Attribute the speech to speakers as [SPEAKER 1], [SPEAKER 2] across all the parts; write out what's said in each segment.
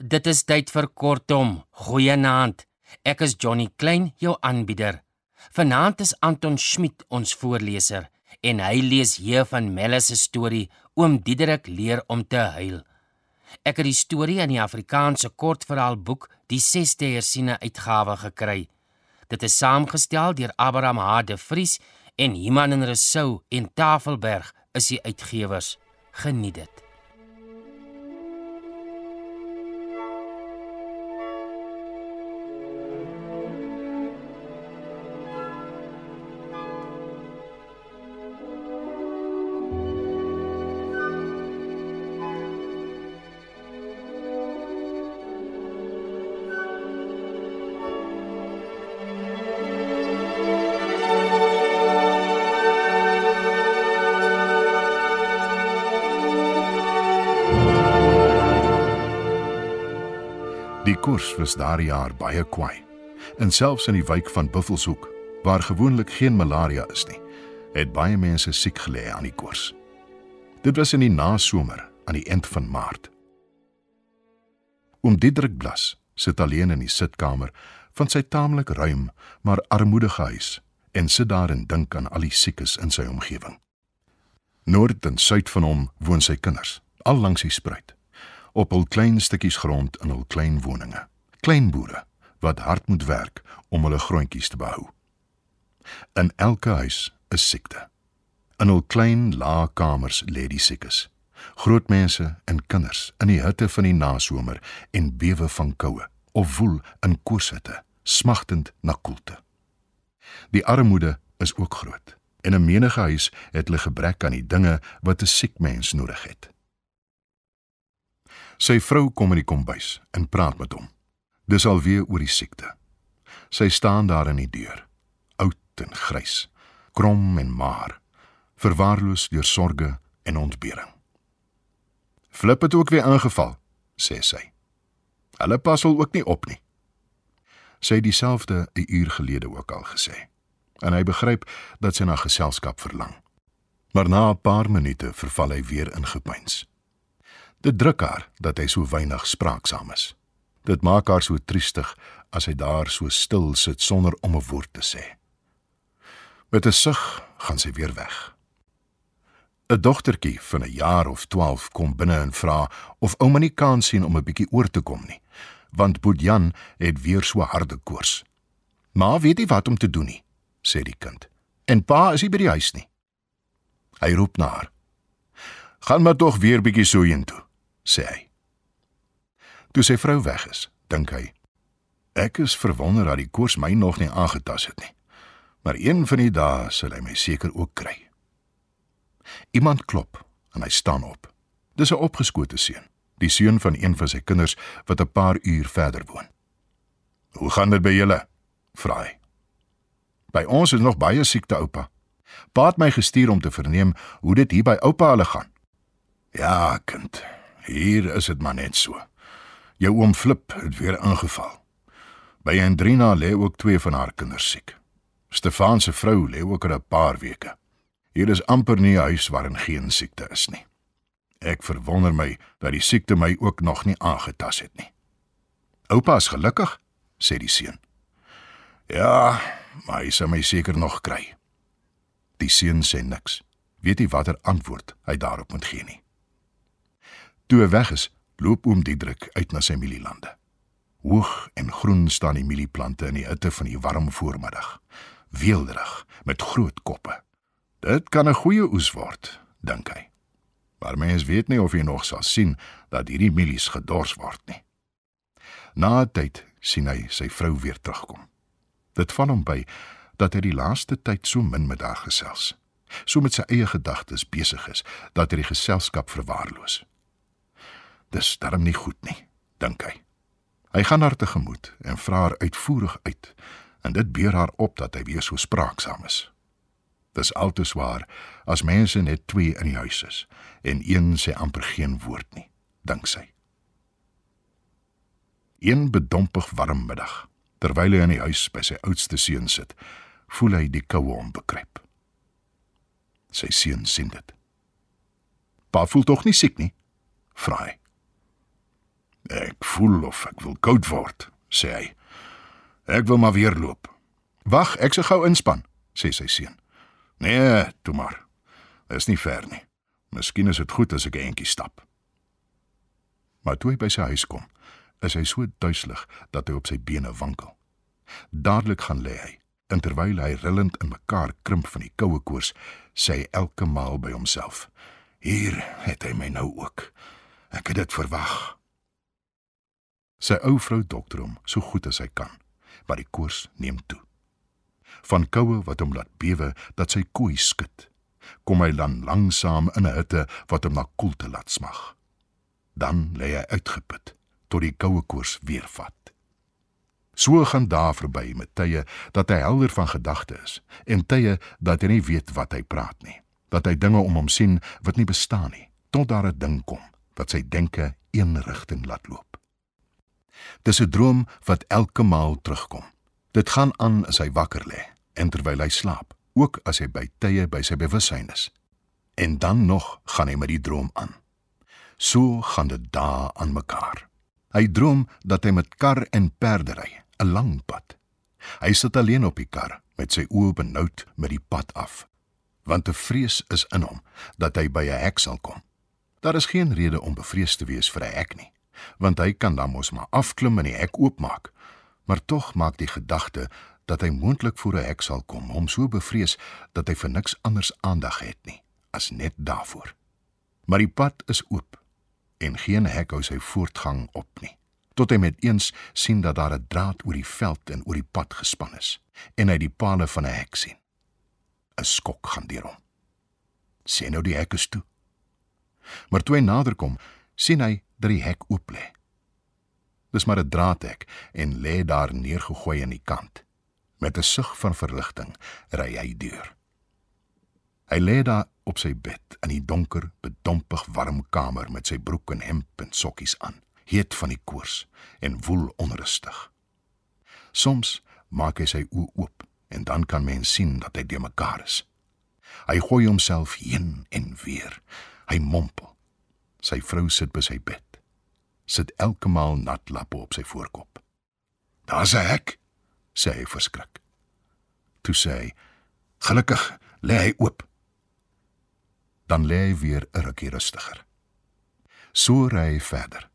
[SPEAKER 1] Dit is tyd vir kortom. Goeienaand. Ek is Johnny Klein, jou aanbieder. Vanaand is Anton Schmidt ons voorleser en hy lees hier van Melle se storie Oom Diederik leer om te huil. Ek het die storie in die Afrikaanse kortverhaalboek Die 6de hersiene uitgawe gekry. Dit is saamgestel deur Abraham H. de Vries en Iman en Resou en Tafelberg is die uitgewers. Geniet dit.
[SPEAKER 2] Koers was daardie jaar baie kwaai. En selfs in die wijk van Buffelshoek, waar gewoonlik geen malaria is nie, het baie mense siek gelê aan die koers. Dit was in die nasomer, aan die eind van Maart. Oom Diedrik Blas sit alleen in die sitkamer van sy taamlik ruim maar armoedige huis en sit daar en dink aan al die siekes in sy omgewing. Noord en suid van hom woon sy kinders, al langs die spruit op hul klein stukkies grond in hul klein woninge. Klein boere wat hard moet werk om hulle grondjies te behou. In elke huis is siekte. In hul klein lae kamers lê die siekes. Groot mense en kinders in die hitte van die nasomer en bewe van koue of woel in koorsitte, smagtend na koelte. Die armoede is ook groot. En 'n menige huis het hulle gebrek aan die dinge wat 'n siek mens nodig het. Sy vrou kom in die kombuis en praat met hom. Dis alweer oor die siekte. Sy staan daar in die deur, oud en grys, krom en maar, verwaarloos deur sorge en ontbering. Flip het ook weer aangeval, sê sy. Hulle pas hom ook nie op nie. Sy het dieselfde 'n uur gelede ook al gesê. En hy begryp dat sy na geselskap verlang. Maar na 'n paar minute verval hy weer in gepeins. Dit druk haar dat hy so weinig spraaksaam is. Dit maak haar so triestig as hy daar so stil sit sonder om 'n woord te sê. Met 'n sug gaan sy weer weg. 'n Dogtertjie van 'n jaar of 12 kom binne en vra of ouma nie kan sien om 'n bietjie oor te kom nie, want Boetjan het weer so harde koors. "Ma weet nie wat om te doen nie," sê die kind. "En pa is nie by die huis nie." Hy roep na haar. "Gaan maar tog weer bietjie so intoe." Sê hy. Toe sy vrou weg is, dink hy: Ek is verwonder dat die koors my nog nie aangetas het nie. Maar een van die dae sal hy my seker ook kry. Iemand klop en hy staan op. Dis 'n opgeskote seun, die seun van een van sy kinders wat 'n paar uur verder woon. "Hoe gaan dit by julle?" vra hy. "By ons is nog baie siekte, oupa. Pa het my gestuur om te verneem hoe dit hier by oupa hulle gaan." "Ja, kind," Hier is dit maar net so. Jou oom Flip het weer ingeval. By Andrina lê ook twee van haar kinders siek. Stefan se vrou lê ook al 'n paar weke. Hier is amper nie 'n huis waarin geen siekte is nie. Ek verwonder my dat die siekte my ook nog nie aangetas het nie. Oupa is gelukkig, sê die seun. Ja, maar hy sal my seker nog kry. Die seun sê niks. Weet nie watter antwoord hy daarop moet gee nie. Toe hy weg is, loop oom Diedrik uit na sy mielielande. Hoog en groen staan die mielieplante in die hitte van die warm voormiddag. Weelderig met groot koppe. Dit kan 'n goeie oes word, dink hy. Maar mens weet nie of hy nog sal sien dat hierdie mielies gedors word nie. Na 'n tyd sien hy sy vrou weer terugkom. Dit val hom by dat hy die laaste tyd so min met haar gesels, so met sy eie gedagtes besig is dat hy die geselskap verwaarloos. Dis darm nie goed nie, dink hy. Hy gaan haar tegemoet en vra haar uitvoerig uit en dit beur haar op dat hy weer so spraaksaam is. Dis altes waar as mense net twee in die huis is en een sê amper geen woord nie, dink sy. Een bedompig warm middag, terwyl hy in die huis by sy oudste seun sit, voel hy die koue hom bekruip. Sy seun sien dit. Pa voel tog nie siek nie, vra hy. Ek voel of ek wil koud word, sê hy. Ek wil maar weer loop. Wag, ek se gou inspan, sê sy seun. Nee, toe maar. Dit is nie ver nie. Miskien is dit goed as ek 'n entjie stap. Maar toe hy by sy huis kom, is hy so duiselig dat hy op sy bene wankel. Dadelik gaan lê hy, en terwyl hy rillend in mekaar krimp van die koue koors, sê hy elke maal by homself: "Hier het hy my nou ook. Ek het dit verwag." Sy ou vrou dokter hom so goed as hy kan, maar die koors neem toe. Van koue wat hom laat bewe dat sy koei skud, kom hy dan langsaam in 'n hitte wat hom na koelte laat smag. Dan lê hy uitgeput tot die koue koors weer vat. So gaan daar verby met tye dat hy helder van gedagte is en tye dat hy nie weet wat hy praat nie, dat hy dinge om hom sien wat nie bestaan nie, tot daar 'n ding kom wat sy denke een rigting laat loop. Dis 'n droom wat elke maal terugkom. Dit gaan aan as hy wakker lê en terwyl hy slaap, ook as hy by tye by sy bewussyn is. En dan nog gaan hy met die droom aan. So gaan dit dae aan mekaar. Hy droom dat hy met kar en perde ry, 'n lang pad. Hy sit alleen op die kar met sy oë benoud met die pad af, want 'n vrees is in hom dat hy by 'n hek sal kom. Daar is geen rede om bevrees te wees vir 'n hek nie, want hy kan dan mos maar afklim en die hek oopmaak. Maar tog maak die gedagte dat hy moontlik voor 'n hek sal kom hom so bevrees dat hy vir niks anders aandag het nie as net daarvoor. Maar die pad is oop en geen hek hou sy voortgang op nie. Tot hy met eens sien dat daar 'n draad oor die veld en oor die pad gespan is en hy die palle van 'n hek sien. 'n Skok gaan deur hom. Sien nou die hek is toe. Maar toe hy naderkom, sien hy dat die hek oop lê. Dis maar 'n draadhek en lê daar neergegooi aan die kant. Met 'n sug van verligting ry hy deur. Hy lê daar op sy bed in die donker, bedompig warm kamer met sy broek en hemp en sokkies aan, heet van die koors en woel onrustig. Soms maak hy sy oë oop en dan kan mens sien dat hy de mekaar is. Hy gooi homself heen en weer. Hy mompel. Sy vrou sit by sy bed. Sit elke maal nat lappe op sy voorkop. "Daar's 'n hek," sê hy verskrik. Toe sê hy: "Gelukkig lê hy oop." dan lê hy weer 'n rukkie rustiger. So ry hy verder.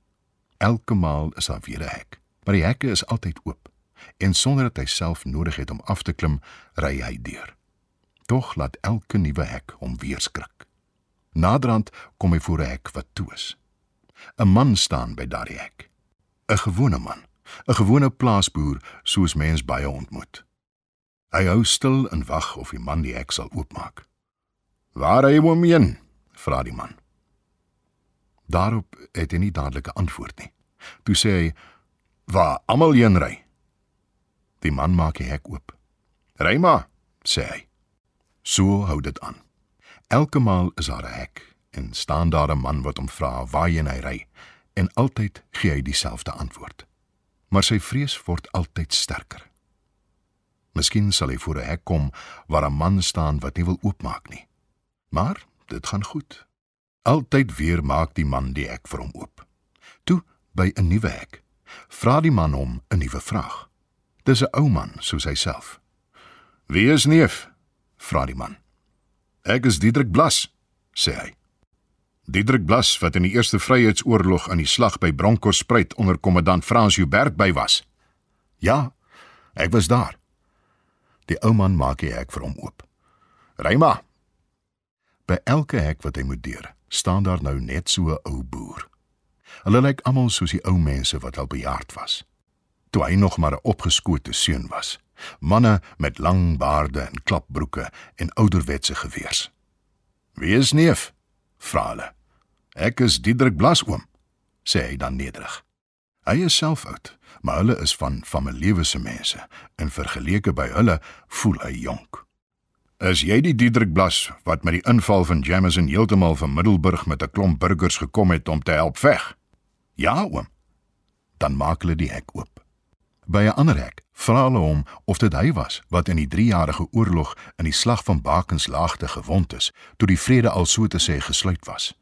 [SPEAKER 2] Elke maal is daar weer 'n hek, maar die hekke is altyd oop en sonder dat hy self nodig het om af te klim, ry hy deur. Tog laat elke nuwe hek hom weer skrik. Naderhand kom hy voor 'n hek wat toe is. 'n Man staan by daardie hek. 'n Gewone man, 'n gewone plaasboer soos mens baie ontmoet. Hy hou stil en wag of die man die hek sal oopmaak. "Waar hy hom heen?" vra die man. Daarop het hy nie dadelik 'n antwoord nie. Toe sê hy: "Waar almal heen ry?" Die man maak die hek oop. "Ry maar," sê hy. So hou dit aan. Elke maal is daar 'n hek en staan daar 'n man wat hom vra waarheen hy ry en altyd gee hy dieselfde antwoord. Maar sy vrees word altyd sterker. Miskien sal hy voor 'n hek kom waar 'n man staan wat nie wil oopmaak nie. Maar dit gaan goed. Altyd weer maak die man die hek vir hom oop. Toe by 'n nuwe hek, vra die man hom 'n nuwe vraag. Dis 'n ou man soos hy self. "Wie is neef?" vra die man. "Ek is Diedrik Blas," sê hy. Diedrik Blas wat in die Eerste Vryheidsoorlog aan die slag by Bronkhorstspruit onder kommandant Frans Joubert by was. "Ja, ek was daar." Die ou man maak die hek vir hom oop. "Ry maar," By elke hek wat hy moet deur, staan daar nou net so 'n ou boer. Hulle lyk almal soos die ou mense wat al bejaard was. Toe hy nog maar 'n opgeskote seun was. Manne met lang baarde en klapbroeke en ouderwetse geweers. "Wie is neef?" vra hulle. "Ek is Diedrik Blasoom," sê hy dan nederig. Hy is self oud, maar hulle is van familielewese mense en vergeleke by hulle voel hy jonk. Is jy die Diedrik Blas wat met die inval van Jameson heeltemal van Middelburg met 'n klomp burgers gekom het om te help veg? Ja, oom. Dan maak hulle die hek oop. By 'n ander hek vra hulle hom of dit hy was wat in die 3-jarige oorlog in die slag van Bakenslaagte gewond is, toe die vrede al so te sê gesluit was.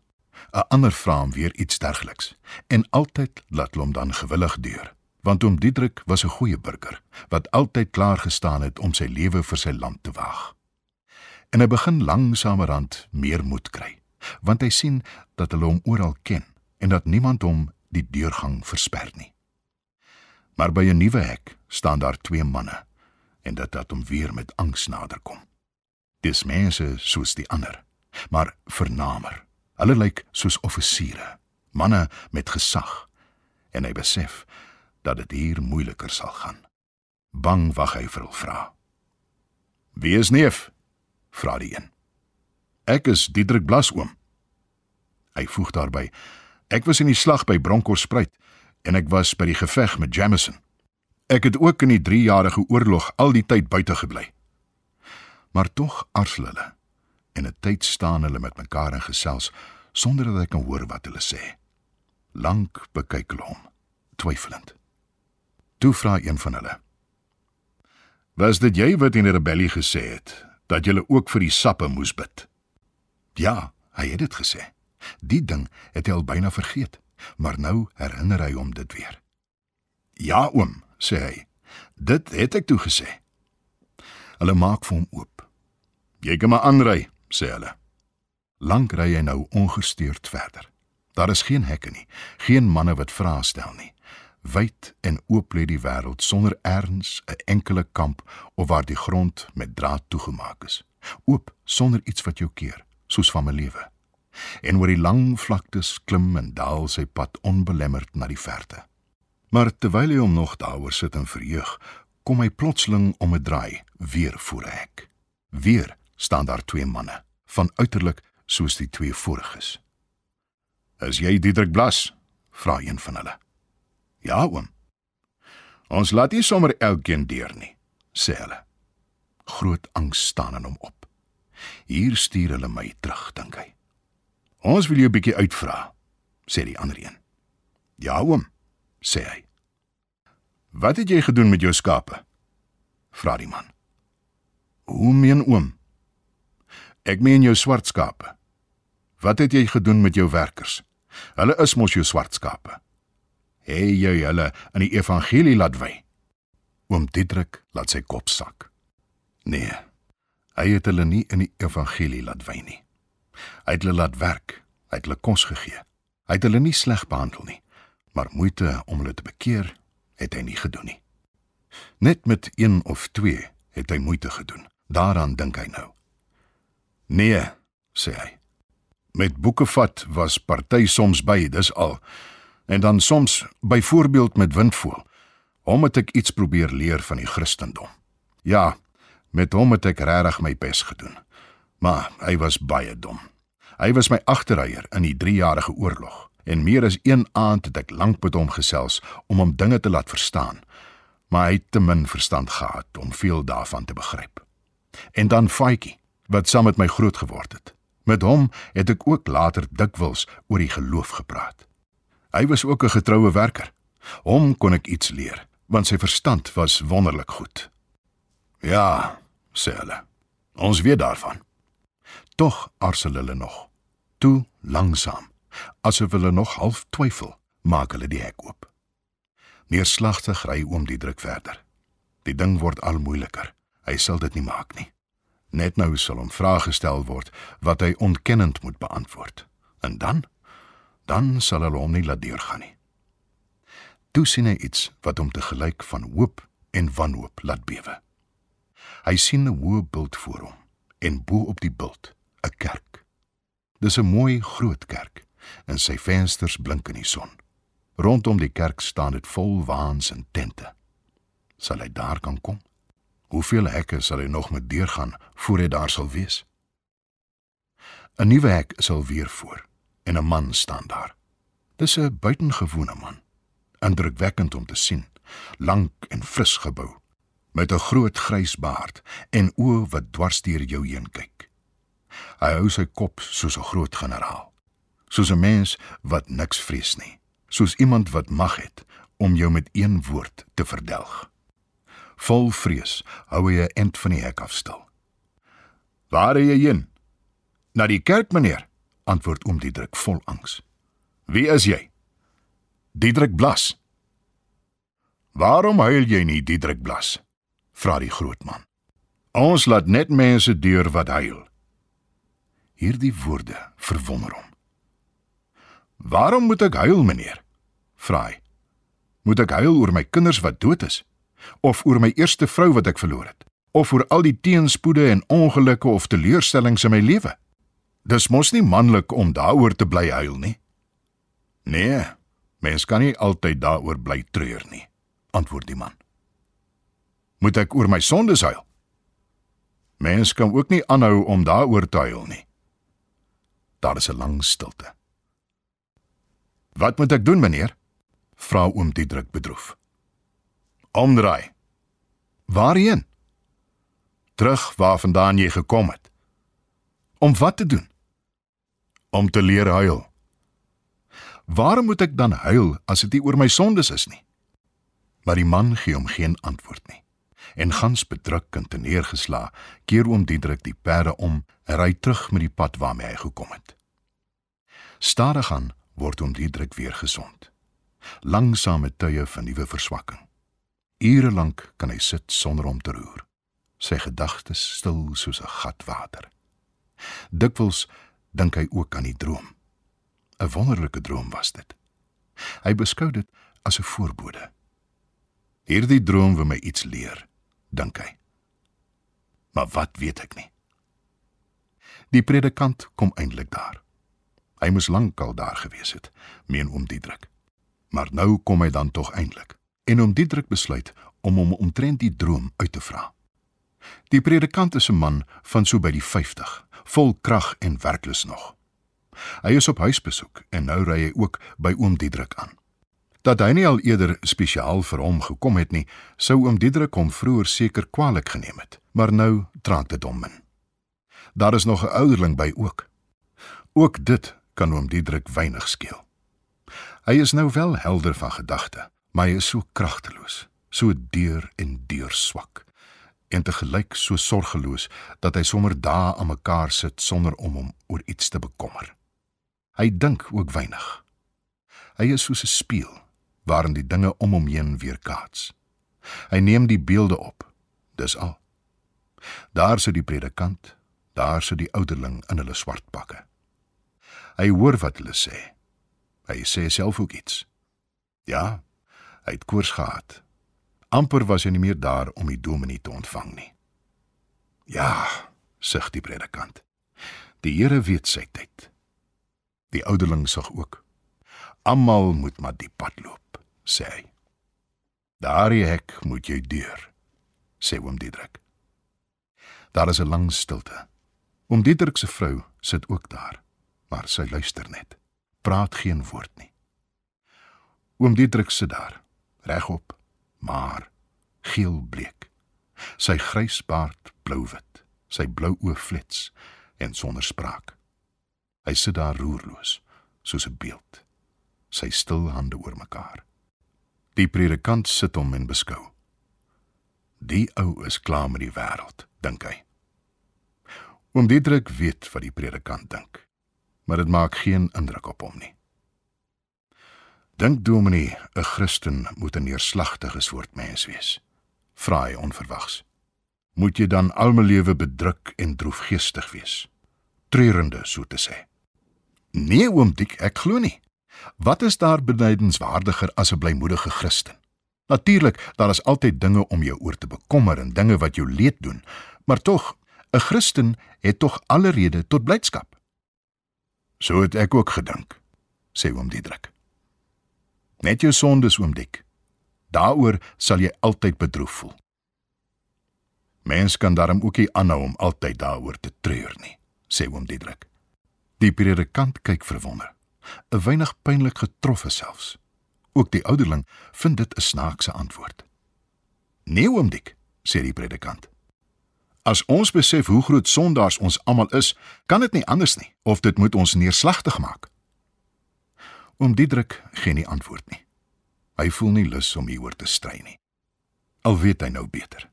[SPEAKER 2] 'n ander vra hom weer iets dergeliks en altyd laat hom dan gewillig deur want oom Diedrik was 'n goeie burger wat altyd klaar gestaan het om sy lewe vir sy land te waag. En hy begin langsamerhand meer moed kry, want hy sien dat hulle hom oral ken en dat niemand hom die deurgang versper nie. Maar by 'n nuwe hek staan daar twee manne en dit laat hom weer met angs naderkom. Dis mense soos die ander, maar vernamer. Hulle lyk soos offisiere, manne met gesag. En hy besef dat dit hier moeiliker sal gaan. Bang wag hy vir hul vra. Wie is neef? vra die een. Ek is Diedrik Blasoom. Hy voeg daarby: Ek was in die slag by Bronkhorstspruit en ek was by die geveg met Jamison. Ek het ook in die 3-jarige oorlog al die tyd buite gebly. Maar tog arsel hulle en 'n tyd staan hulle met mekaar en gesels sonder dat ek kan hoor wat hulle sê. Lank bekyk hulle hom, twyfelend. Toe vra een van hulle: "Was dit jy wat in die rebellie gesê het dat jy ook vir die sappe moes bid?" "Ja, hy het dit gesê. Die ding het hy al byna vergeet, maar nou herinner hy hom dit weer." "Ja, oom," sê hy. "Dit het ek toe gesê." Hulle maak vir hom oop. "Jy kan maar aanry," sê hulle. Lank ry hy nou ongestuurd verder. Daar is geen hekke nie, geen manne wat vrae stel nie. Wyd en oop lê die wêreld sonder erns 'n enkele kamp of waar die grond met draad toegemaak is. Oop sonder iets wat jou keer, soos van 'n lewe. En oor die lang vlaktes klim en daal sy pad onbelemmerd na die verte. Maar terwyl hy hom nog daaroor sit en verheug, kom hy plotseling om 'n draai weer voor 'n hek. Weer staan daar twee manne, van uiterlik soos die twee voriges. "Is jy Diedrik Blas?" vra een van hulle. Ja, oom. Ons laat nie sommer elkeen deur nie, sê hulle. Groot angs staan in hom op. Hier stuur hulle my terug, dink hy. Ons wil jou 'n bietjie uitvra, sê die ander een. Ja, oom, sê hy. Wat het jy gedoen met jou skape? vra die man. Hoe meen oom? Ek meen jou swart skape. Wat het jy gedoen met jou werkers? Hulle is mos jou swart skape het jy hulle in die evangelie laat wy? Oom Diedrik laat sy kop sak. Nee. Hy het hulle nie in die evangelie laat wy nie. Hy het hulle laat werk, hy het hulle kos gegee. Hy het hulle nie sleg behandel nie, maar moeite om hulle te bekeer het hy nie gedoen nie. Net met een of twee het hy moeite gedoen. Daaraan dink hy nou. Nee, sê hy. Met boeke vat was party soms by, dis al en dan soms byvoorbeeld met windvoël. Hom het ek iets probeer leer van die Christendom. Ja, met hom het ek regtig my bes gedoen. Maar hy was baie dom. Hy was my agterryer in die 3-jarige oorlog en meer as een aand het ek lank met hom gesels om hom dinge te laat verstaan. Maar hy het te min verstand gehad om veel daarvan te begryp. En dan Faitjie, wat saam met my groot geword het. Met hom het ek ook later dikwels oor die geloof gepraat. Hy was ook 'n getroue werker. Hom kon ek iets leer, want sy verstand was wonderlik goed. Ja, sê hulle. Ons weet daarvan. Tog arsel hulle nog. Toe langsaam, asof hulle nog half twyfel, maak hulle die hek oop. Neerslagtig ry oom die druk verder. Die ding word al moeiliker. Hy sal dit nie maak nie. Net nou sal hom vrae gestel word wat hy ontkennend moet beantwoord. En dan dan sal hulle hom nie laat deurgaan nie. Toe sien hy iets wat hom te gelyk van hoop en wanhoop laat bewe. Hy sien 'n hoë bult voor hom en bo op die bult 'n kerk. Dis 'n mooi groot kerk en sy vensters blink in die son. Rondom die kerk staan dit vol waans en tente. Sal hy daar kan kom? Hoeveel hekke sal hy nog moet deurgaan voor hy daar sal wees? 'n Nuwe hek sal weer voor en 'n man staan daar. Dis 'n buitengewone man, indrukwekkend om te sien, lank en fris gebou, met 'n groot grys baard en oë wat dwars deur jou heen kyk. Hy hou sy kop soos 'n groot generaal, soos 'n mens wat niks vrees nie, soos iemand wat mag het om jou met een woord te verdelg. Vol vrees hou hy 'n end van die hek af stil. "Waar is jy heen?" "Na die kerk, meneer," antwoord oom Diedrik vol angs. "Wie is jy?" "Diedrik Blas." "Waarom huil jy nie, Diedrik Blas?" vra die groot man. "Ons laat net mense deur wat huil." Hierdie woorde verwonder hom. "Waarom moet ek huil, meneer?" vra hy. "Moet ek huil oor my kinders wat dood is of oor my eerste vrou wat ek verloor het?" of oor al die teenspoede en ongelukke of teleurstellings in my lewe. Dis mos nie manlik om daaroor te bly huil nie. Nee, mens kan nie altyd daaroor bly treur nie, antwoord die man. Moet ek oor my sondes huil? Mens kan ook nie aanhou om daaroor te huil nie. Daar is 'n lang stilte. Wat moet ek doen, meneer? vra oom Diedrik bedroef. Omdraai. Waarheen? terug waarvandaan jy gekom het. Om wat te doen? Om te leer huil. Waarom moet ek dan huil as dit nie oor my sondes is nie? Maar die man gee hom geen antwoord nie. En gans bedruk en teneergesla, keer oom Diedrik die perde om en ry terug met die pad waarmee hy gekom het. Stadig aan word oom Diedrik weer gesond. Langsame tye van nuwe verswakking. Ure lank kan hy sit sonder om te roer sy gedagtes stil soos 'n gat water. Dikwels dink hy ook aan die droom. 'n Wonderlike droom was dit. Hy beskou dit as 'n voorbode. Hierdie droom wil my iets leer, dink hy. Maar wat weet ek nie. Die predikant kom eintlik daar. Hy moes lankal daar gewees het, meen oom Diedrik. Maar nou kom hy dan tog eintlik. En oom Diedrik besluit om hom omtrent die droom uit te vra. Die predikant is 'n man van so by die 50, vol krag en werklus nog. Hy is op huisbesoek en nou ry hy ook by oom Diedrik aan. Dat hy nie al eerder spesiaal vir hom gekom het nie, sou oom Diedrik hom vroeër seker kwaliek geneem het, maar nou traak dit hom min. Daar is nog 'n ouderling by ook. Ook dit kan oom Diedrik weinig skeel. Hy is nou wel helder van gedagte, maar hy is so kragteloos, so deur en deur swak en te gelyk so sorgeloos dat hy sommer dae aan mekaar sit sonder om hom oor iets te bekommer. Hy dink ook weinig. Hy is soos 'n spieël waarin die dinge om hom heen weerkaats. Hy neem die beelde op. Dis al. Daar sit die predikant, daar sit die ouderling in hulle swart pakke. Hy hoor wat hulle sê. Hy sê self ook iets. Ja, hy het koers gehad amper was hy nie meer daar om die dominee te ontvang nie. Ja, sug die predikant. Die Here weet sy tyd. Die ouderling sug ook. Almal moet maar die pad loop, sê hy. Daardie hek moet jy deur, sê oom Diedrik. Daar is 'n lang stilte. Oom Diedrik se vrou sit ook daar, maar sy luister net. Praat geen woord nie. Oom Diedrik sit daar, regop maar geel bleek. Sy grys baard blou-wit, sy blou oë flits en sonder spraak. Hy sit daar roerloos, soos 'n beeld, sy stil hande oor mekaar. Die predikant sit hom en beskou. Die ou is klaar met die wêreld, dink hy. Oom Diedrik weet wat die predikant dink, maar dit maak geen indruk op hom nie. Dink Dominee, 'n Christen moet 'n neerslagtige soort mens wees. Vra hy onverwags. Moet jy dan al my lewe bedruk en droefgeestig wees? Treurende, so te sê. Nee, oom Dik, ek glo nie. Wat is daar benydenswaardiger as 'n blymoedige Christen? Natuurlik, daar is altyd dinge om jou oor te bekommer en dinge wat jou leed doen, maar tog, 'n Christen het tog alle rede tot blydskap. So het ek ook gedink, sê oom Diedrik. Net jou sondes oom Dik. Daaroor sal jy altyd bedroef voel. Mens kan daarom ook nie aanhou om altyd daaroor te treur nie, sê oom Diedrik. Die predikant kyk verwonder, 'n weinig pynlik getroffen selfs. Ook die ouderling vind dit 'n snaakse antwoord. Nee oom Dik, sê die predikant. As ons besef hoe groot sondaars ons almal is, kan dit nie anders nie of dit moet ons neerslagtig maak. Oom Diedrik gee nie antwoord nie. Hy voel nie lus om hieroor te stry nie. Al weet hy nou beter.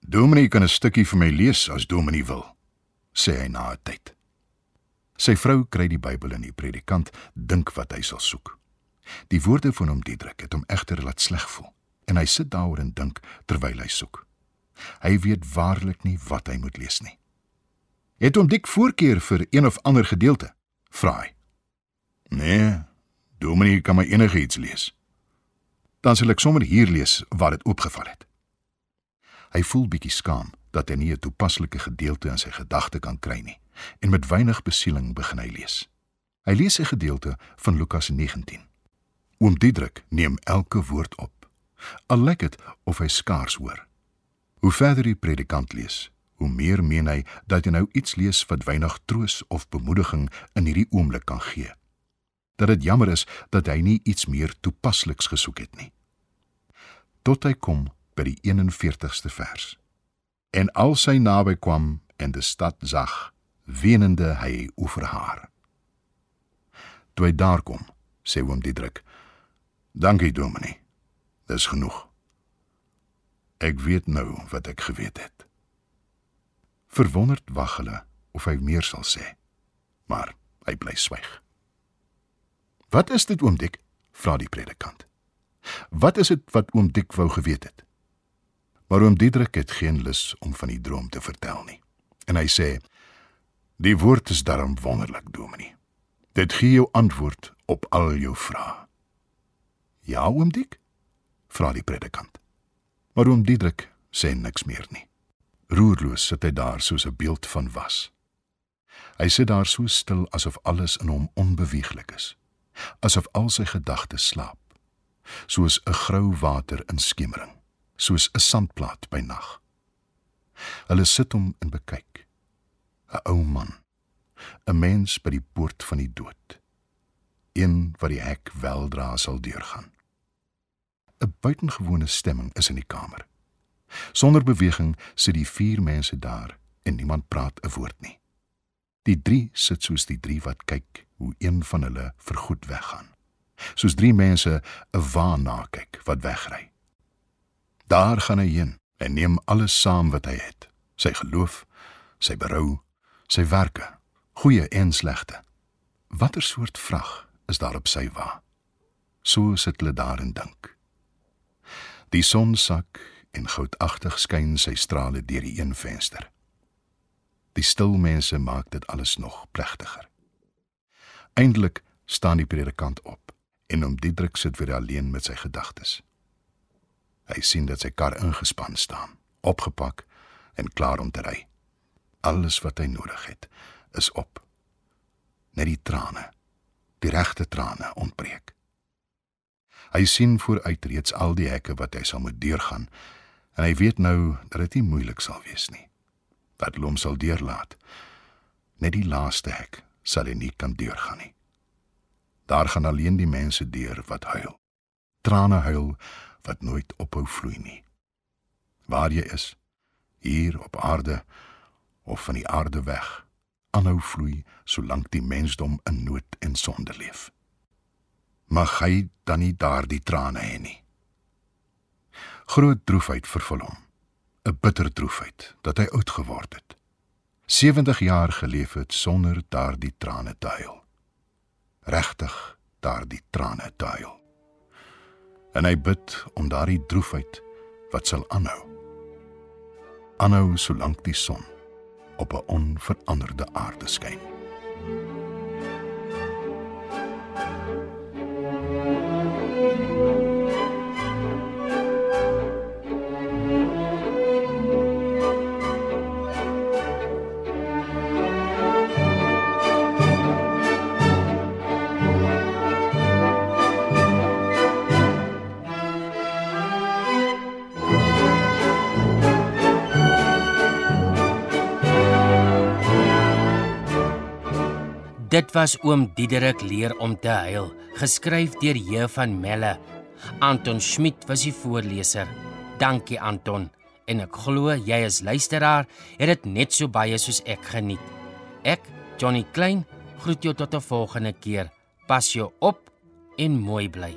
[SPEAKER 2] Dominee kan 'n stukkie vir my lees as Dominee wil, sê hy na 'n tyd. Sy vrou kry die Bybel in die predikant dink wat hy sal soek. Die woorde van hom Diedrik het hom egter laat sleg voel en hy sit daaroor en dink terwyl hy soek. Hy weet waarlik nie wat hy moet lees nie. Het hom dik voorkeur vir een of ander gedeelte? Vra hy. Nee, Dominee kan my enige iets lees. Dan sal ek sommer hier lees waar dit oopgeval het. Hy voel bietjie skaam dat hy nie 'n toepaslike gedeelte in sy gedagte kan kry nie en met weinig besieling begin hy lees. Hy lees 'n gedeelte van Lukas 19. Oom Diedrik neem elke woord op. Al lyk dit of hy skaars hoor. Hoe verder die predikant lees, hoe meer meen hy dat hy nou iets lees wat weinig troos of bemoediging in hierdie oomblik kan gee. Dat dit jammer is dat hy nie iets meer toepasliks gesoek het nie. Tot hy kom by die 41ste vers. En al sy naby kwam en die stad zag, wenende hy oor haar. Toe hy daar kom, sê oom Diedrik: Dankie Dominee. Dis genoeg. Ek weet nou wat ek geweet het. Verwonderd wag hulle of hy meer sal sê. Maar hy bly swyg. Wat is dit oom Dik? vra die predikant. Wat is dit wat oom Dik wou geweet het? Maar oom Diedrik het geen lus om van die droom te vertel nie. En hy sê: "Die woord is darm wonderlik, Dominee. Dit gee jou antwoord op al jou vrae." Ja, oom Dik? vra die predikant. Maar oom Diedrik sê niks meer nie. Roerloos sit hy daar soos 'n beeld van was. Hy sit daar so stil asof alles in hom onbeweeglik is, asof al sy gedagtes slaap, soos 'n grou water in skemering, soos 'n sandplaat by nag. Hulle sit hom en bekyk. 'n Ou man, 'n mens by die poort van die dood, een wat die hek weldra sal deurgaan. 'n buitengewone stemming is in die kamer. Sonder beweging sit die vier mense daar en niemand praat 'n woord nie. Die drie sit soos die drie wat kyk hoe een van hulle vergoed weggaan. Soos drie mense 'n waan na kyk wat wegry. Daar gaan hy heen en neem alles saam wat hy het. Sy geloof, sy berou, sy werke, goeie en slegte. Watter soort vrag is daar op sy wa? So sit hulle daar en dink. Die son sak en goudagtig skyn sy strale deur die een venster. Die stil mense maak dit alles nog plegtiger. Eindelik staan die predikant op en om Diedrik sit weer alleen met sy gedagtes. Hy sien dat sy kar ingespan staan, opgepak en klaar om te ry. Alles wat hy nodig het, is op. Net die trane, die regte trane ontbreek. Hy sien vooruit reeds al die hekke wat hy sal moet deurgaan en hy weet nou dat dit nie moeilik sal wees nie. Dat hom sal deurlaat. Net die laaste hek sal hy nie kan deurgaan nie. Daar gaan alleen die mense deur wat huil. Trane huil wat nooit ophou vloei nie. Waar jy is, hier op aarde of van die aarde weg, aanhou vloei solank die mensdom in nood en sonde leef mag hy dan nie daardie trane hê nie. Groot droefheid vervul hom. 'n Bitter droefheid dat hy oud geword het. 70 jaar geleef het sonder daardie trane te huil. Regtig daardie trane te huil. En hy bid om daardie droefheid wat sal aanhou. Aanhou solank die son op 'n onveranderde aarde skyn.
[SPEAKER 1] Dit was oom Diederik leer om te huil, geskryf deur J van Melle. Anton Schmidt was die voorleser. Dankie Anton. En ek glo jy as luisteraar het dit net so baie soos ek geniet. Ek, Johnny Klein, groet jou tot 'n volgende keer. Pas jou op en mooi bly.